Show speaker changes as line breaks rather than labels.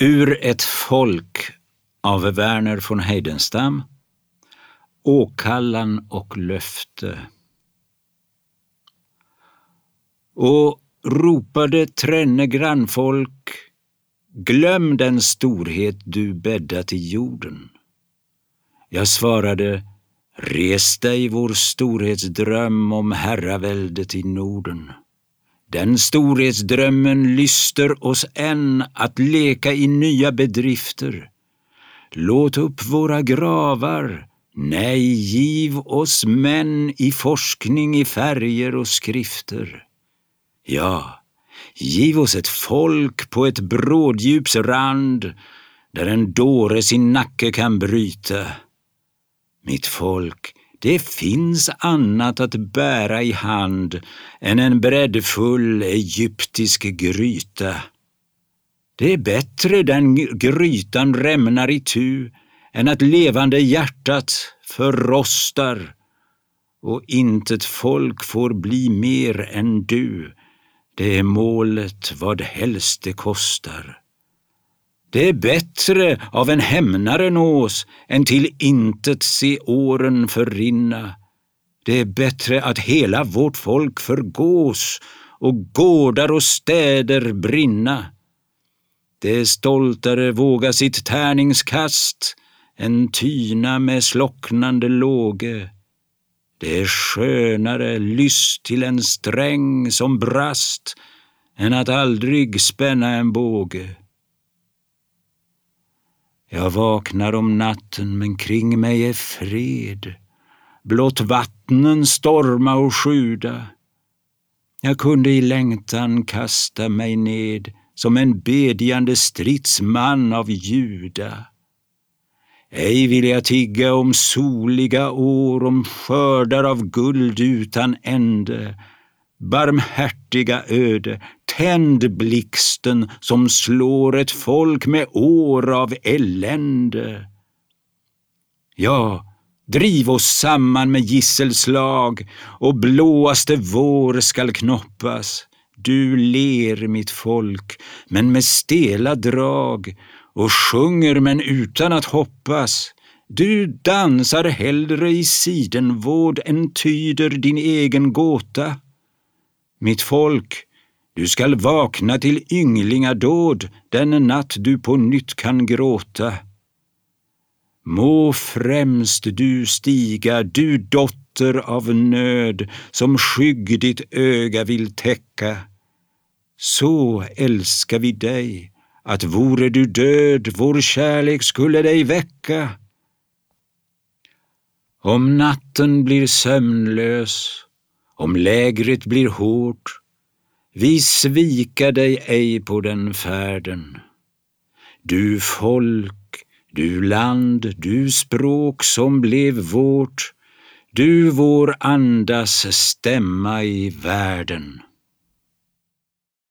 Ur ett folk av Verner von Heidenstam Åkallan och löfte. Och ropade tränne grannfolk Glöm den storhet du bäddat i jorden. Jag svarade Res dig vår storhetsdröm om herraväldet i Norden. Den storhetsdrömmen lyster oss än att leka i nya bedrifter. Låt upp våra gravar, nej, giv oss män i forskning i färger och skrifter. Ja, giv oss ett folk på ett bråddjups rand där en dåre sin nacke kan bryta. Mitt folk, det finns annat att bära i hand än en breddfull egyptisk gryta. Det är bättre den grytan rämnar i tu än att levande hjärtat förrostar och intet folk får bli mer än du. Det är målet vad helst det kostar. Det är bättre av en hämnare nås än till intet se åren förrinna. Det är bättre att hela vårt folk förgås och gårdar och städer brinna. Det är stoltare våga sitt tärningskast än tyna med slocknande låge. Det är skönare lyst till en sträng som brast än att aldrig spänna en båge. Jag vaknar om natten men kring mig är fred. Blott vattnen storma och sjuda. Jag kunde i längtan kasta mig ned som en bedjande stridsman av Juda. Ej vill jag tigga om soliga år, om skördar av guld utan ände. Barmhärtiga öde, tänd blixten som slår ett folk med år av elände. Ja, driv oss samman med gisselslag och blåaste vår skall knoppas. Du ler mitt folk, men med stela drag och sjunger men utan att hoppas. Du dansar hellre i sidenvård än tyder din egen gåta. Mitt folk, du skall vakna till ynglingadåd den natt du på nytt kan gråta. Må främst du stiga, du dotter av nöd, som skygg ditt öga vill täcka. Så älskar vi dig, att vore du död, vår kärlek skulle dig väcka. Om natten blir sömnlös, om lägret blir hårt, vi svika dig ej på den färden. Du folk, du land, du språk som blev vårt, du vår andas stämma i världen.